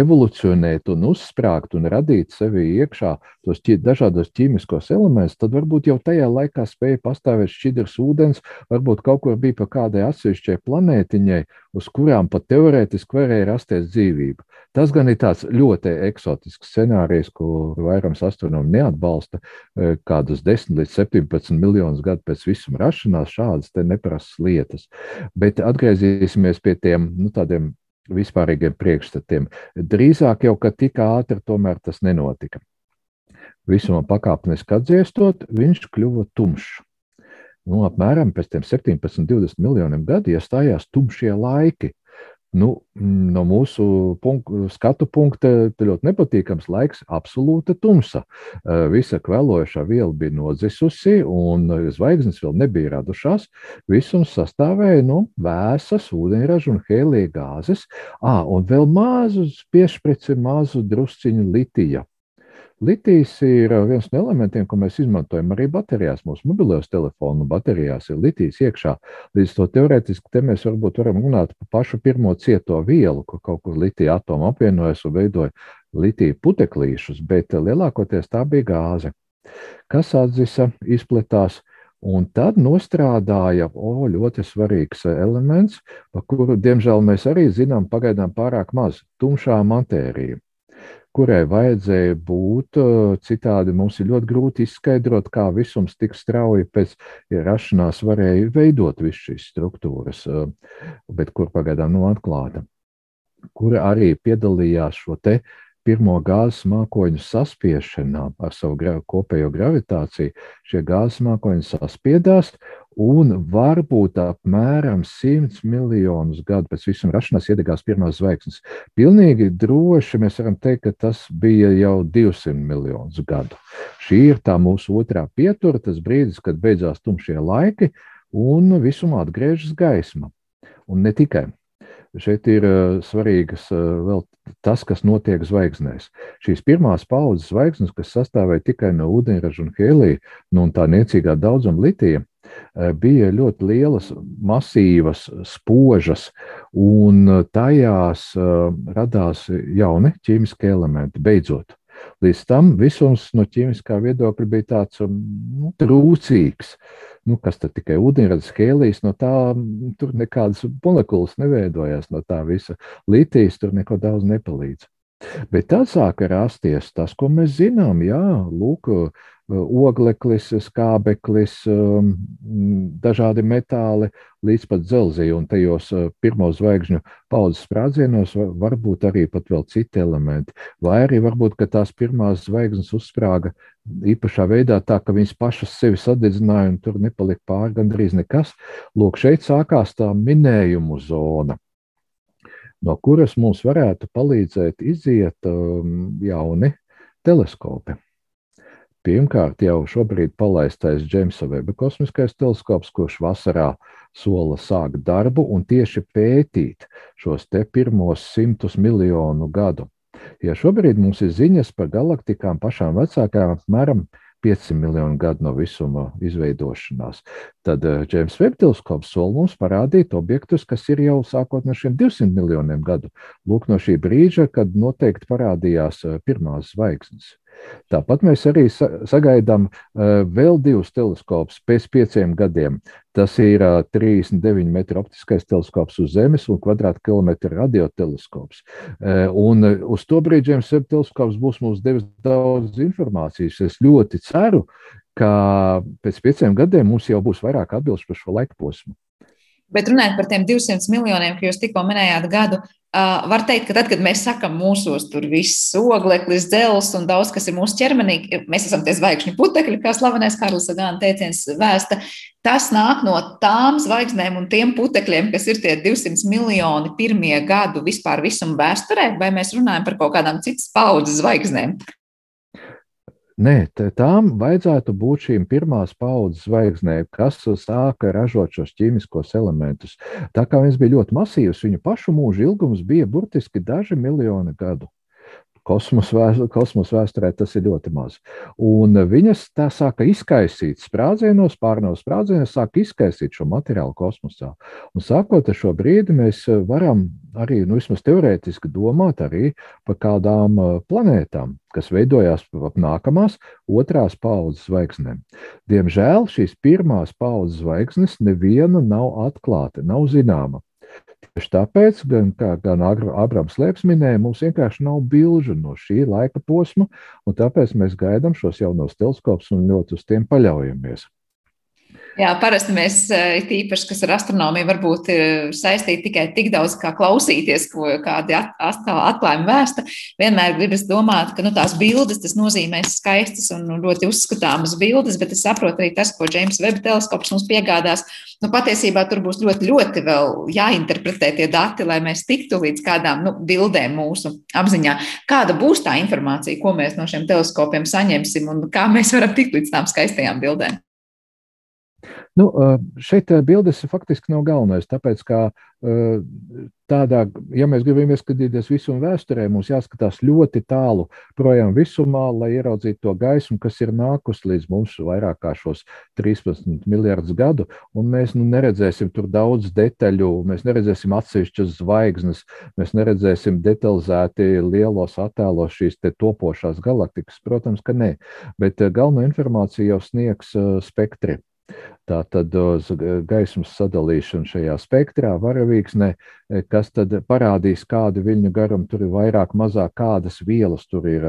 evolucionēt un uzsprāgt un radīt sevī iekšā tos dažādos ķīmiskos elementus, tad varbūt jau tajā laikā spēja pastāvēt šķidrs ūdens, varbūt kaut kur bija pa kādai atsevišķai planētiņai, uz kurām pat teorētiski varēja rasties dzīvība. Tas gan ir tāds ļoti eksotisks scenārijs, ko vairums astronomu neatbalsta. E, kādus 10 līdz 17 miljonus gadu pēc visuma rašanās šādas neprasas lietas. Bet atgriezīsimies pie tiem nu, tādiem vispārīgiem priekšstatiem. Drīzāk jau, ka tik ātri tomēr tas nenotika. Visumā pakāpeniski atdziestot, viņš kļuva tumšs. Nu, apmēram pēc 17, 20 miljoniem gadu iestājās tumšie laiki. Nu, no mūsu punktu, skatu punkta ļoti nepatīkams laiks, absolūta tumsa. Visa kvelojošā viela bija nodzisusi, un zvaigznes vēl nebija radušās. Visums sastāvēja no nu, vēsas, ūdeņraža un hēlija gāzes, à, un vēl mazu piešprici, mazu drusciņu litija. Litijs ir uh, viens no elementiem, ko mēs izmantojam arī baterijās. Mūsu mobilajos telefonu baterijās ir litijs iekšā. Līdz to teorētiski te mēs varbūt varam runāt par pašu pirmo cieto vielu, kur kaut kur litija atomu apvienojas un veidoja litija puteklīšus, bet uh, lielākoties tā bija gāze, kas atzisa, izplatās. Un tad nostrādāja o, ļoti svarīgs uh, elements, par kuru, diemžēl, mēs arī zinām pagaidām pārāk maz - tumšā matērija kurai vajadzēja būt. Citādi mums ir ļoti grūti izskaidrot, kā visums tik strauji pēc rašanās varēja veidot visas šīs struktūras, bet kur pagaidām nav atklāta. Kura arī piedalījās šo te pirmo gāzes mākoņu saspiešanā ar savu gra kopējo gravitāciju. Šie gāzes mākoņi saspiedās un varbūt apmēram 100 miljonus gadu pēc visam rašanās iedegās pirmās zvaigznes. Pilnīgi droši mēs varam teikt, ka tas bija jau 200 miljonus gadu. Šī ir tā mūsu otrā pietura, tas brīdis, kad beidzās tumšie laiki un visumā atgriežas gaisma. Un ne tikai. Šeit ir uh, svarīgas uh, vēl tas, kas notiek zvaigznēs. Šīs pirmās paudzes zvaigznes, kas sastāvēja tikai no ūdeņraža un helija, nu, un tā niecīgā daudzuma litija, Eh, bija ļoti lielas, masīvas, spožas, un eh, tajās eh, radās jauni ķīmiskie elementi beidzot. Līdz tam visums no ķīmiskā viedokļa bija tāds um, nu, trūcīgs. Nu, kas tad tikai ūdeņrads, hēlijas, no tā tur nekādas molekulas neveidojās no tā visa. Litijas tur neko daudz nepalīdz. Bet tad sāka rasties tas, ko mēs zinām. Jā, lūk, ogleklis, skābeklis, um, dažādi metāli līdz pat dzelziju. Un tajos uh, pirmo zvaigžņu paudzes sprādzienos var būt arī vēl citi elementi. Vai arī varbūt, tās pirmās zvaigznes uzsprāga īpašā veidā tā, ka viņas pašas sevi sadedzināja un tur nepalika pāri gandrīz nekas. Lūk, šeit sākās tā minējumu zona no kuras mums varētu palīdzēt iziet um, jauni teleskopi. Pirmkārt, jau šobrīd palaistais Džeimsa Veba kosmiskais teleskops, kurš vasarā sola sākt darbu un tieši pētīt šos te pirmos simtus miljonu gadu. Ja šobrīd mums ir ziņas par galaktikām pašām vecākām, apmēram 500 miljonu gadu no visuma izveidošanās. Tad Džeims uh, Webb teleskops sol mums parādīt objektus, kas ir jau sākot no šiem 200 miljoniem gadu. Lūk, no šī brīža, kad noteikti parādījās uh, pirmās zvaigznes. Tāpat mēs arī sagaidām uh, vēl divus teleskopus pēc pieciem gadiem. Tas ir uh, 39 metru optiskais teleskops uz Zemes un kvadrātkilometra radioteleskops. Uh, un uz to brīdi James Webb teleskops būs mums devis daudz informācijas. Es ļoti ceru, ka pēc pieciem gadiem mums jau būs vairāk atbildes par šo laika posmu. Bet runājot par tiem 200 miljoniem, ko jūs tikko minējāt gadu, Uh, var teikt, ka tad, kad mēs sakām, mūsos tur viss ogleklis, dzels un daudz kas ir mūsu ķermenī, mēs esam tie zvaigžņu putekļi, kā slavenais Karls Sagāna teiciens vēsta, tas nāk no tām zvaigznēm un tiem putekļiem, kas ir tie 200 miljoni pirmie gadu vispār visuma vēsturē, vai mēs runājam par kaut kādām citas paudzes zvaigznēm? Nē, tām vajadzētu būt šīm pirmās paudzes zvaigznēm, kas sāka ražot šos ķīmiskos elementus. Tā kā viņas bija ļoti masīvas, viņu pašu mūža ilgums bija burtiski daži miljoni gadu. Kosmosa vēsturē, tas ir ļoti maz. Un viņas tā sāka izkaisīt sprādzienos, pārnos sprādzienos, sāka izkaisīt šo materiālu kosmosā. Un sākot ar šo brīdi, mēs varam arī, nu, vismaz teorētiski domāt arī par kādām planētām, kas veidojās ap nākamās otrās paudzes zvaigznēm. Diemžēl šīs pirmās paudzes zvaigznes neviena nav atklāta, nav zināma. Tieši tāpēc, gan, kā gan Abrams Lieps minēja, mums vienkārši nav bilžu no šī laika posma, un tāpēc mēs gaidām šos jaunos teleskopus un ļoti uz tiem paļaujamies. Jā, parasti mēs, eh, tīpaši, kas ar astronomiju, varbūt eh, saistīti tikai tik daudz, kā klausīties, ko kādi atklājumi vēsta. Vienmēr gribas domāt, ka nu, tās bildes, tas nozīmē skaistas un ļoti uzskatāmas bildes, bet es saprotu arī tas, ko James Webb teleskops mums piegādās. Nu, patiesībā tur būs ļoti, ļoti vēl jāinterpretē tie dati, lai mēs tiktu līdz kādām nu, bildēm mūsu apziņā. Kāda būs tā informācija, ko mēs no šiem teleskopiem saņemsim un kā mēs varam tikt līdz tām skaistajām bildēm? Nu, šeit bildes faktiski nav galvenais, tāpēc, ka tādā, ja mēs gribam ieskatīties visuma vēsturē, mums jāskatās ļoti tālu projām visumā, lai ieraudzītu to gaismu, kas ir nākusi līdz mums vairāk kā šos 13 miljardus gadu, un mēs nu, neredzēsim tur daudz detaļu, mēs neredzēsim atsevišķas zvaigznes, mēs neredzēsim detalizēti lielos attēlos šīs topošās galaktikas, protams, ka nē, bet galveno informāciju jau sniegs spektri. Tā tad gaismas sadalīšana šajā spektrā, varavīksnē, e, kas tad parādīs, kādu viļņu garumu tur ir vairāk, mazāk, kādas vielas tur ir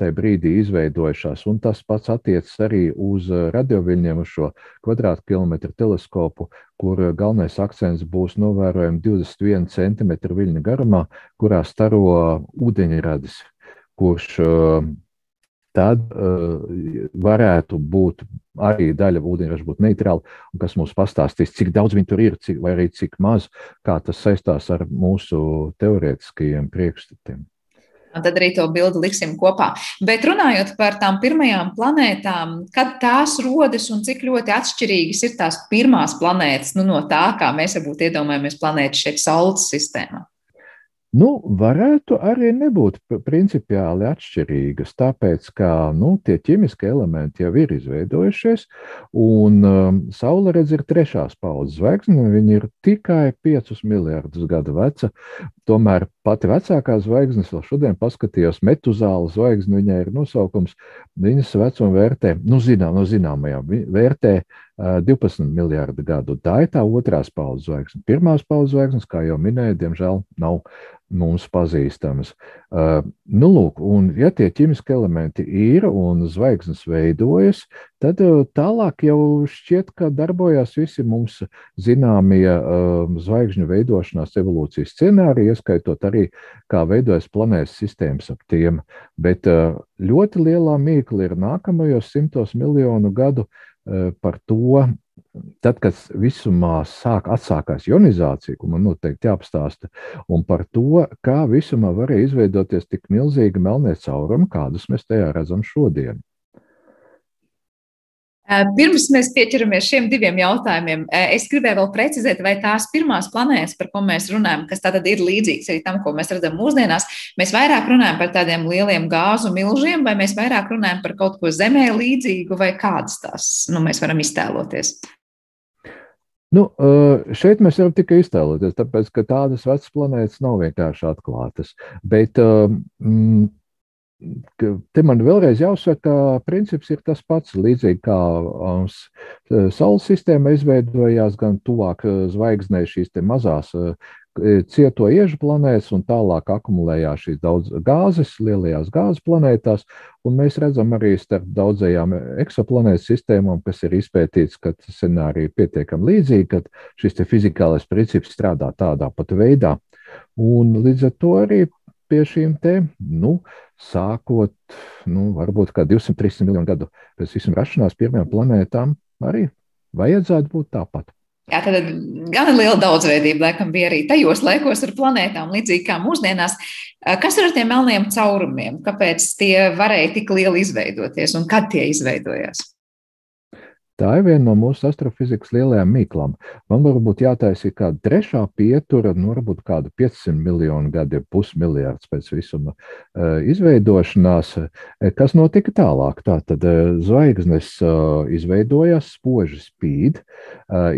tajā brīdī izveidojušās. Un tas pats attiecas arī uz radioviļņiem, uz šo kvadrātkilometru teleskopu, kur galvenais akcents būs novērojams 21 cm viļņu garumā, kurā staro ūdeņradis, kurš tad uh, varētu būt arī daļa ūdeņraža būt neitrāla, un kas mums pastāstīs, cik daudz viņi tur ir, cik, vai arī cik maz, kā tas saistās ar mūsu teorētiskajiem priekšstatiem. Un tad arī to bildi liksim kopā. Bet runājot par tām pirmajām planētām, kad tās rodas un cik ļoti atšķirīgas ir tās pirmās planētas nu, no tā, kā mēs varbūt iedomājamies planētu šeit Saules sistēmā? Nu, varētu arī nebūt principiāli atšķirīgas, tāpēc ka nu, tie ķīmiskie elementi jau ir izveidojušies, un um, Saule redz ir trešās paudzes zvaigzne, viņa ir tikai 5 miljardus gadu veca. Tomēr pati vecākā zvaigznes, vēl šodien paskatījos, metuzāla zvaigzne, viņai ir nosaukums, viņas vecuma vērtē, nu, zinām, no zināmajām, vērtē 12 miljardi gadu. Tā ir tā otrās paudzes zvaigzne. Pirmās paudzes zvaigznes, kā jau minēju, diemžēl nav mums pazīstamas. Uh, nu, lūk, un ja tie ķīmiski elementi ir un zvaigznes veidojas, tad uh, tālāk jau šķiet, ka darbojas visi mums zināmie uh, zvaigžņu veidošanās evolūcijas scenāriji, ieskaitot arī, kā veidojas planētas sistēmas ap tiem. Bet ļoti lielā mīkla ir nākamajos simtos miljonu gadu Eh, par to, tad, kad visumā sāk atsākās ionizācija, ko man noteikti jāapstāsta, un par to, kā visumā varēja izveidoties tik milzīga melnie caurumi, kādus mēs tajā redzam šodien. Pirms mēs pieķeramies šiem diviem jautājumiem, es gribēju vēl precizēt, vai tās pirmās planētas, par ko mēs runājam, kas tātad ir līdzīgas arī tam, ko mēs redzam mūsdienās, mēs vairāk runājam par tādiem lieliem gāzu milžiem, vai mēs vairāk runājam par kaut ko zemē līdzīgu, vai kādas tās nu, mēs varam iztēloties? Nu, šeit mēs varam tikai iztēloties, tāpēc, ka tādas vecas planētas nav vienkārši atklātas. Bet mm, Te man vēlreiz jāuzsver, ka princips ir tas pats. Līdzīgi kā um, Saules sistēma izveidojās gan tuvāk uh, zvaigznei šīs mazās uh, cieto iežu planētas, un tālāk akumulējās šīs daudz gāzes, lielajās gāzes planētās. Un mēs redzam arī starp daudzajām eksoplanētu sistēmām, kas ir izpētīts, ka scenāriji ir pietiekami līdzīgi, ka šis fizikālais princips strādā tādā pat veidā. Un līdz ar to arī pie šīm te, nu, sākot, nu, varbūt kā 200-300 miljonu gadu pēc visam rašanās pirmajām planētām, arī vajadzētu būt tāpat. Jā, tad gan liela daudzveidība laikam bija arī tajos laikos ar planētām, līdzīgi kā mūsdienās. Kas ir ar tiem melniem caurumiem? Kāpēc tie varēja tik lieli izveidoties un kad tie izveidojās? Tā ir viena no mūsu astrofizikas lielajām mīklām. Man varbūt jātaisa kāda trešā pietura, nu, varbūt kāda 500 miljonu gadi, pusmiljards pēc visuma uh, izveidošanās. Kas notika tālāk? Tā tad uh, zvaigznes izveidojās, spoži spīd,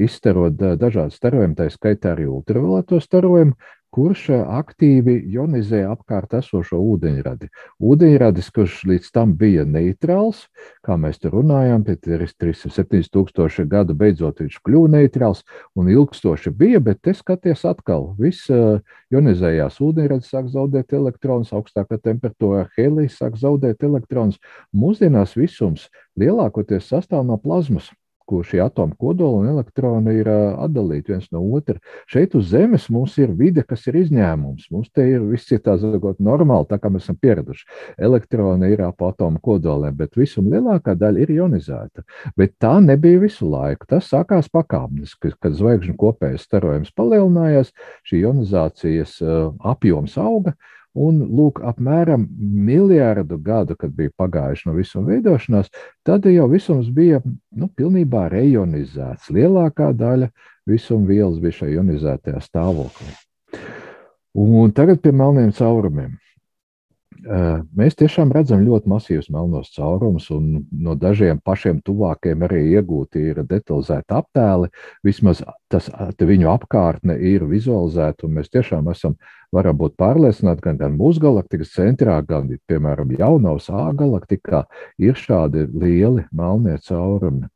izstarot dažādas starojumus, tā skaitā arī ultravioleto starojumu, kurš eh, aktīvi ionizē apkārt esošo ūdeņradi. Ūdeņradis, kurš līdz tam bija neitrāls, kā mēs te runājām, pie 307 tūkstoši gadu beidzot viņš kļuva neitrāls un ilgstoši bija, bet te skaties atkal, viss uh, ionizējās ūdeņradis sāk zaudēt elektronus, augstākā temperatūrā helijas sāk zaudēt elektronus. Mūsdienās visums lielākoties sastāv no plazmas kur šie atomu kodoli un elektroni ir atdalīti viens no otra. Šeit uz Zemes mums ir vide, kas ir izņēmums. Mums te ir viss ir tā sakot normāli, tā kā mēs esam pieraduši. Elektroni ir ap atomu kodoliem, bet visuma lielākā daļa ir ionizēta. Bet tā nebija visu laiku. Tas sākās pakāpeniski, kad zvaigžņu kopējais starojums palielinājās, šī ionizācijas apjoms auga. Un, lūk, apmēram miljardu gadu, kad bija pagājuši no visuma veidošanās, tad jau visums bija nu, pilnībā reionizēts. Lielākā daļa visuma vielas bija šajā ionizētajā stāvoklī. Un tagad pie melniem caurumiem. Mēs tiešām redzam ļoti masīvus melnos caurumus, un no dažiem pašiem tuvākiem arī iegūti ir detalizēti attēli. Vismaz tas viņu apkārtne ir vizualizēta, un mēs tiešām esam, varam būt pārliecināti, gan, gan mūsu galaktikas centrā, gan, piemēram, jaunās A galaktikā ir šādi lieli melnie caurumi.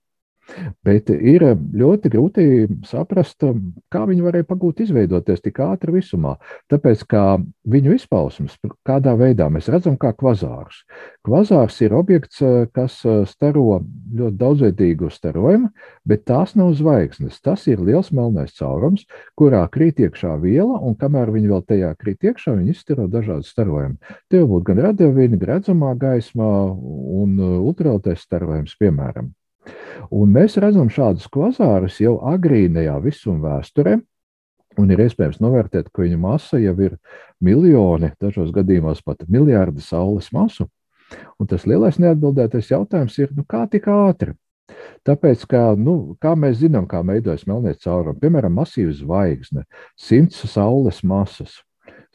Bet ir ļoti grūti saprast, kā viņi varēja pagūt izveidoties tik ātri visumā. Tāpēc, kā viņu izpausmes, kādā veidā mēs redzam, kā kvazārs. Kvazārs ir objekts, kas staro ļoti daudzveidīgu starojumu, bet tās nav zvaigznes. Tas ir liels melnais caurums, kurā krīt iekšā viela, un kamēr viņi vēl tajā krīt iekšā, viņi izstaro dažādu starojumu. Tie var būt gan radiovīni, redzamā gaismā un ultravioletais starojums, piemēram. Un mēs redzam šādus kvazārus jau agrīnajā visuma vēsturē. Un ir iespējams novērtēt, ka viņa masa jau ir miljoni, dažos gadījumos pat miljardi saules masu. Un tas lielais neatbildētais jautājums ir, nu, kā tik ātri? Tāpēc, kā, nu, kā mēs zinām, kā veidojas melnie caurumi, piemēram, masīva zvaigzne, simts saules masas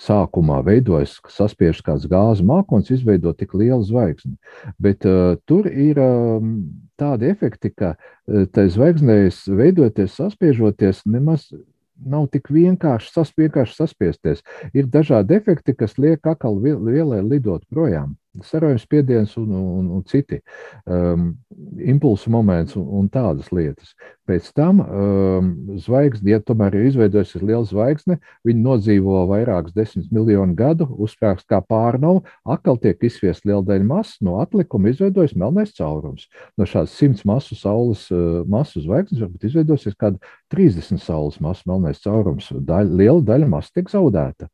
sākumā veidojas, saspiež kāds gāzes mākslinieks, izveido tik lielu zvaigzni. Bet uh, tur ir um, tādi efekti, ka uh, tai zvaigznēs veidoties, saspiežoties, nemaz nav tik vienkārši, sas, vienkārši saspiesties. Ir dažādi efekti, kas liek akal vielai lidot projām sarojuma spiediens un, un, un citi um, impulsu moments un, un tādas lietas. Pēc tam um, zvaigzne, ja tomēr ir izveidojusies liela zvaigzne, viņi nodzīvo vairākus desmit miljonu gadu, uzsprāgst kā pārnova, atkal tiek izsviest liela daļa masas, no atlikuma izveidojas melnais caurums. No šādas simts masu saules uh, masu zvaigznes varbūt izveidosies kāda 30 saules masu melnais caurums. Daļa, liela daļa masas tiek zaudēta.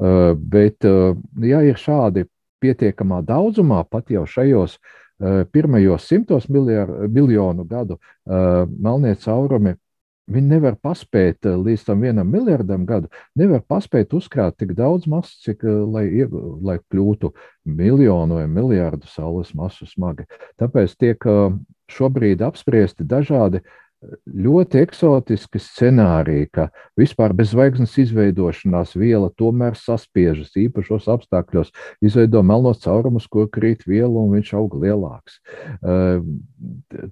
Uh, bet, uh, ja ir šādi pietiekamā daudzumā, pat jau šajos uh, pirmajos simtos miljonu gadu uh, melnie caurumi Viņi nevar paspēt līdz tam vienam miljardam gadu, nevar paspēt uzkrāt tik daudz masas, cik lai, lai kļūtu miljonu vai miljardu saules masu smagi. Tāpēc tiek šobrīd apspriesti dažādi uh, ļoti eksotiski scenāriji, ka vispār bez zvaigznes izveidošanās viela tomēr saspiežas īpašos apstākļos, izveido melnos caurumus, kur krīt viela un viņš aug lielāks. Ehm,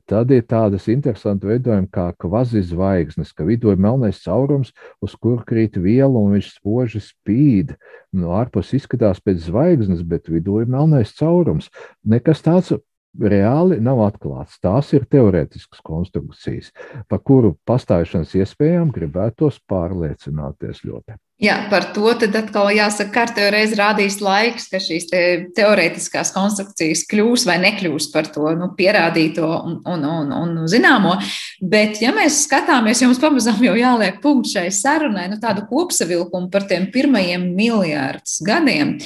tad ir tādas interesantas veidojumi kā kvazi zvaigznes, ka vidū ir melnais caurums, uz kur krīt viela un viņš spoži spīd. No ārpus izskatās pēc zvaigznes, bet vidū ir melnais caurums. Nekas tāds reāli nav atklāts. Tās ir teorētiskas konstrukcijas, par kuru pastāvēšanas iespējām gribētos pārliecināties ļoti. Jā, par to tad atkal jāsaka, ka kārtējo reizi rādīs laiks, ka šīs te teorētiskās konstrukcijas kļūs vai nekļūs par to nu, pierādīto un, un, un, un zināmo. Bet, ja mēs skatāmies, jums pamazām jau jāliek punkts šai sarunai, nu, tādu kopsavilkumu par tiem pirmajiem miljārdus gadiem,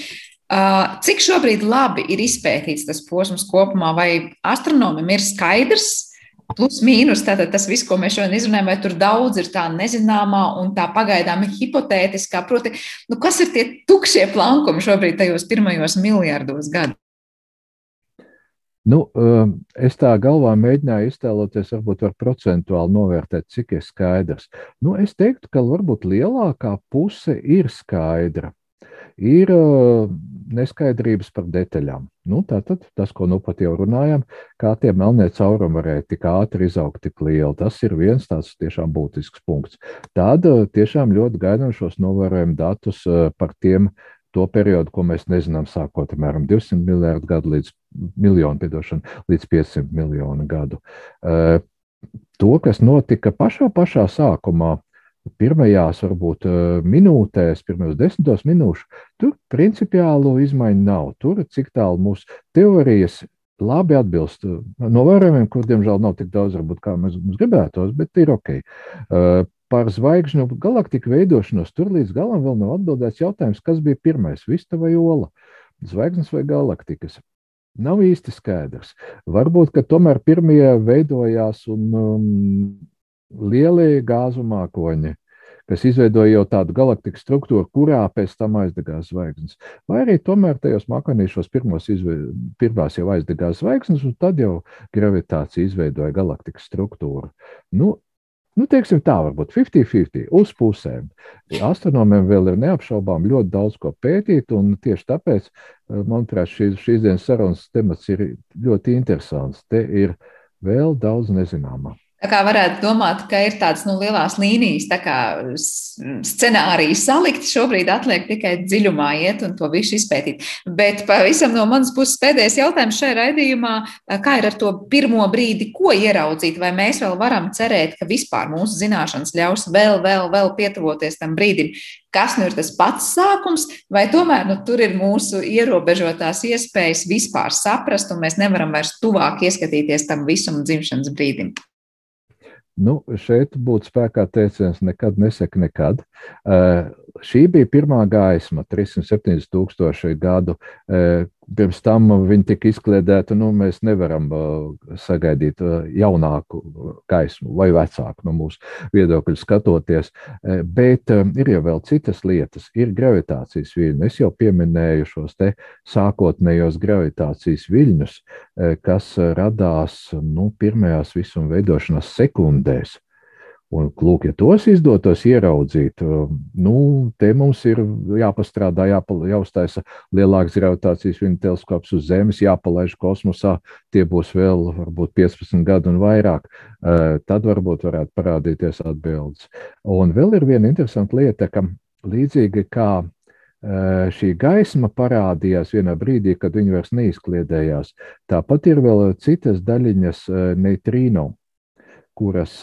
Cik šobrīd labi ir izpētīts tas posms kopumā, vai astronomam ir skaidrs, plus mīnus, tātad tas viss, ko mēs šodien izrunājam, vai tur daudz ir tā nezināmā un tā pagaidām hipotētiskā. Proti, nu, kas ir tie tukšie plankumi šobrīd tajos pirmajos miljardos gadu? Nu, es tā galvā mēģināju iztēloties, varbūt var procentuāli novērtēt, cik ir skaidrs. Nu, es teiktu, ka varbūt lielākā puse ir skaidra ir neskaidrības par detaļām. Nu, tātad tas, ko nu pat jau runājam, kā tie melnie caurumi varēja tik ātri izaugt, tik lieli, tas ir viens tāds tiešām būtisks punkts. Tad tiešām ļoti gaidām šos novērojumu datus par tiem to periodu, ko mēs nezinām, sākot apmēram 200 miljardu gadu līdz miljonu, piedošanu, līdz 500 miljonu gadu. To, kas notika pašā, pašā sākumā, pirmajās, varbūt, eh, minūtēs, pirmajos desmitos minūšu, tur principiālu izmaiņu nav. Tur, cik tālu mūsu teorijas labi atbilst novērojumiem, kur, diemžēl, nav tik daudz, varbūt, kā mēs, mēs gribētos, bet ir ok. Eh, par zvaigžņu galaktiku veidošanos tur līdz galam vēl nav atbildēts jautājums, kas bija pirmais - vista vai ola, zvaigznes vai galaktikas. Nav īsti skaidrs. Varbūt, ka tomēr pirmie veidojās un um, lielie gāzu mākoņi, kas izveidoja jau tādu galaktikas struktūru, kurā pēc tam aizdegās zvaigznes. Vai arī tomēr tajos mākonīšos pirmos izve... pirmās jau aizdegās zvaigznes, un tad jau gravitācija izveidoja galaktikas struktūru. Nu, Nu, teiksim tā, varbūt 50-50 uz pusēm. Astronomiem vēl ir neapšaubām ļoti daudz ko pētīt, un tieši tāpēc, manuprāt, šīs, šīs dienas sarunas temats ir ļoti interesants. Te ir vēl daudz nezināmā. Tā kā varētu domāt, ka ir tādas nu, lielas līnijas, tā kā scenārijas salikt, šobrīd atliek tikai dziļumā iet un to visu izpētīt. Bet pavisam no manas puses pēdējais jautājums šajā raidījumā, kā ir ar to pirmo brīdi, ko ieraudzīt, vai mēs vēl varam cerēt, ka vispār mūsu zināšanas ļaus vēl, vēl, vēl pietuvoties tam brīdim, kas nu ir tas pats sākums, vai tomēr nu, tur ir mūsu ierobežotās iespējas vispār saprast, un mēs nevaram vairs tuvāk ieskatīties tam visam dzimšanas brīdim. Nu, šeit būtu spēkā teiciens, nekad nesaka nekad. Uh, šī bija pirmā gaisma, 370 tūkstoši gadu. Uh, pirms tam viņi tika izkliedēti, nu, mēs nevaram sagaidīt jaunāku gaismu vai vecāku no mūsu viedokļa skatoties. Bet ir jau vēl citas lietas. Ir gravitācijas viļņi. Es jau pieminēju šos te sākotnējos gravitācijas viļņus, kas radās nu, pirmajās visuma veidošanās sekundēs. Un, lūk, ja tos izdotos ieraudzīt, um, nu, te mums ir jāpastrādā, jāpal, jāuztaisa lielāks gravitācijas viņa teleskops uz Zemes, jāpalaiž kosmosā. Tie būs vēl varbūt 15 gadi un vairāk. Uh, tad varbūt varētu parādīties atbildes. Un vēl ir viena interesanta lieta, ka līdzīgi kā uh, šī gaisma parādījās vienā brīdī, kad viņa vairs neizkliedējās, tāpat ir vēl citas daļiņas uh, neitrīno, kuras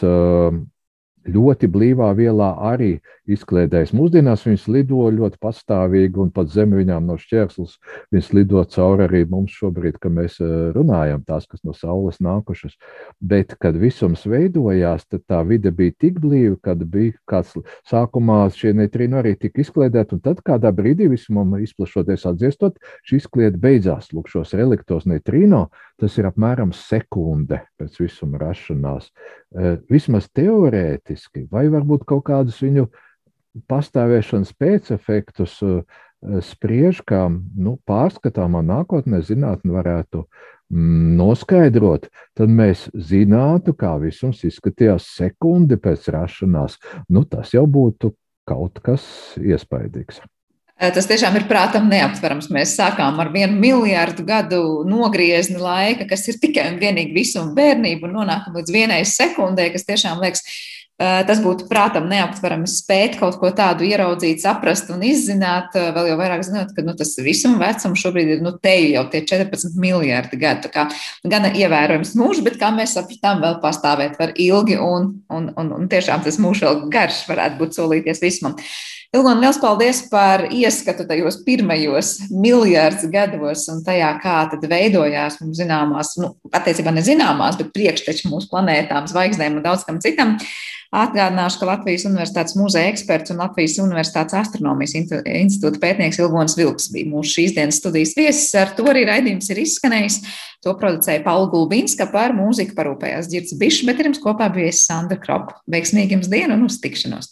ļoti blīvā vielā arī izkliedējas. Mūsdienās viņas lido ļoti pastāvīgi, un pat zem viņām no šķērslis viņas lido cauri arī mums šobrīd, kad mēs eh, runājam, tās, kas no Saules nākušas. Bet, kad visums veidojās, tad tā vide bija tik blīva, kad bija kāds sākumā šie neitrīni arī tika izkliedēti, un tad kādā brīdī visumam izplašoties atdziestot, šī izkliede beidzās. Lūk, šos reliktos neitrīno tas ir apmēram sekunde pēc visuma rašanās. Vismaz teorētiski, vai varbūt kaut kādus viņu pastāvēšanas pēcefektus spriež, kā nu, pārskatāmā nākotnē zinātne varētu mm, noskaidrot, tad mēs zinātu, kā visums izskatījās sekundi pēc rašanās. Nu, tas jau būtu kaut kas iespaidīgs. Tas tiešām ir prātam neaptverams. Mēs sākām ar vienu miljardu gadu nogriezni laika, kas ir tikai un vienīgi visu un bērnību, un nonākam līdz vienai sekundē, kas tiešām liekas, tas būtu prātam neaptverami spēt kaut ko tādu ieraudzīt, saprast un izzināt. Vēl jau vairāk zinot, ka nu, tas visuma vecums šobrīd ir nu, te jau tie 14 miljardi gadu. Tā kā gana ievērojams mūžs, bet kā mēs sapratām, vēl pastāvēt var ilgi, un, un, un, un tiešām tas mūžs vēl garš varētu būt solīties vismam. Ilgon, liels paldies par ieskatu tajos pirmajos miljardus gados un tajā, kā tad veidojās mums zināmās, nu, attiecībā nezināmās, bet priekšteči mūsu planētām, zvaigznēm un daudz kam citam. Atgādināšu, ka Latvijas Universitātes muzeja eksperts un Latvijas Universitātes astronomijas institūta pētnieks Ilgons Vilks bija mūsu šīs dienas studijas viesis. Ar to arī raidījums ir izskanējis. To producēja Paula Gulbinska par mūziku parūpējās Girts Bišs, bet ar jums kopā bija Sandra Kropa. Veiksmīgi jums dienu un uz tikšanos!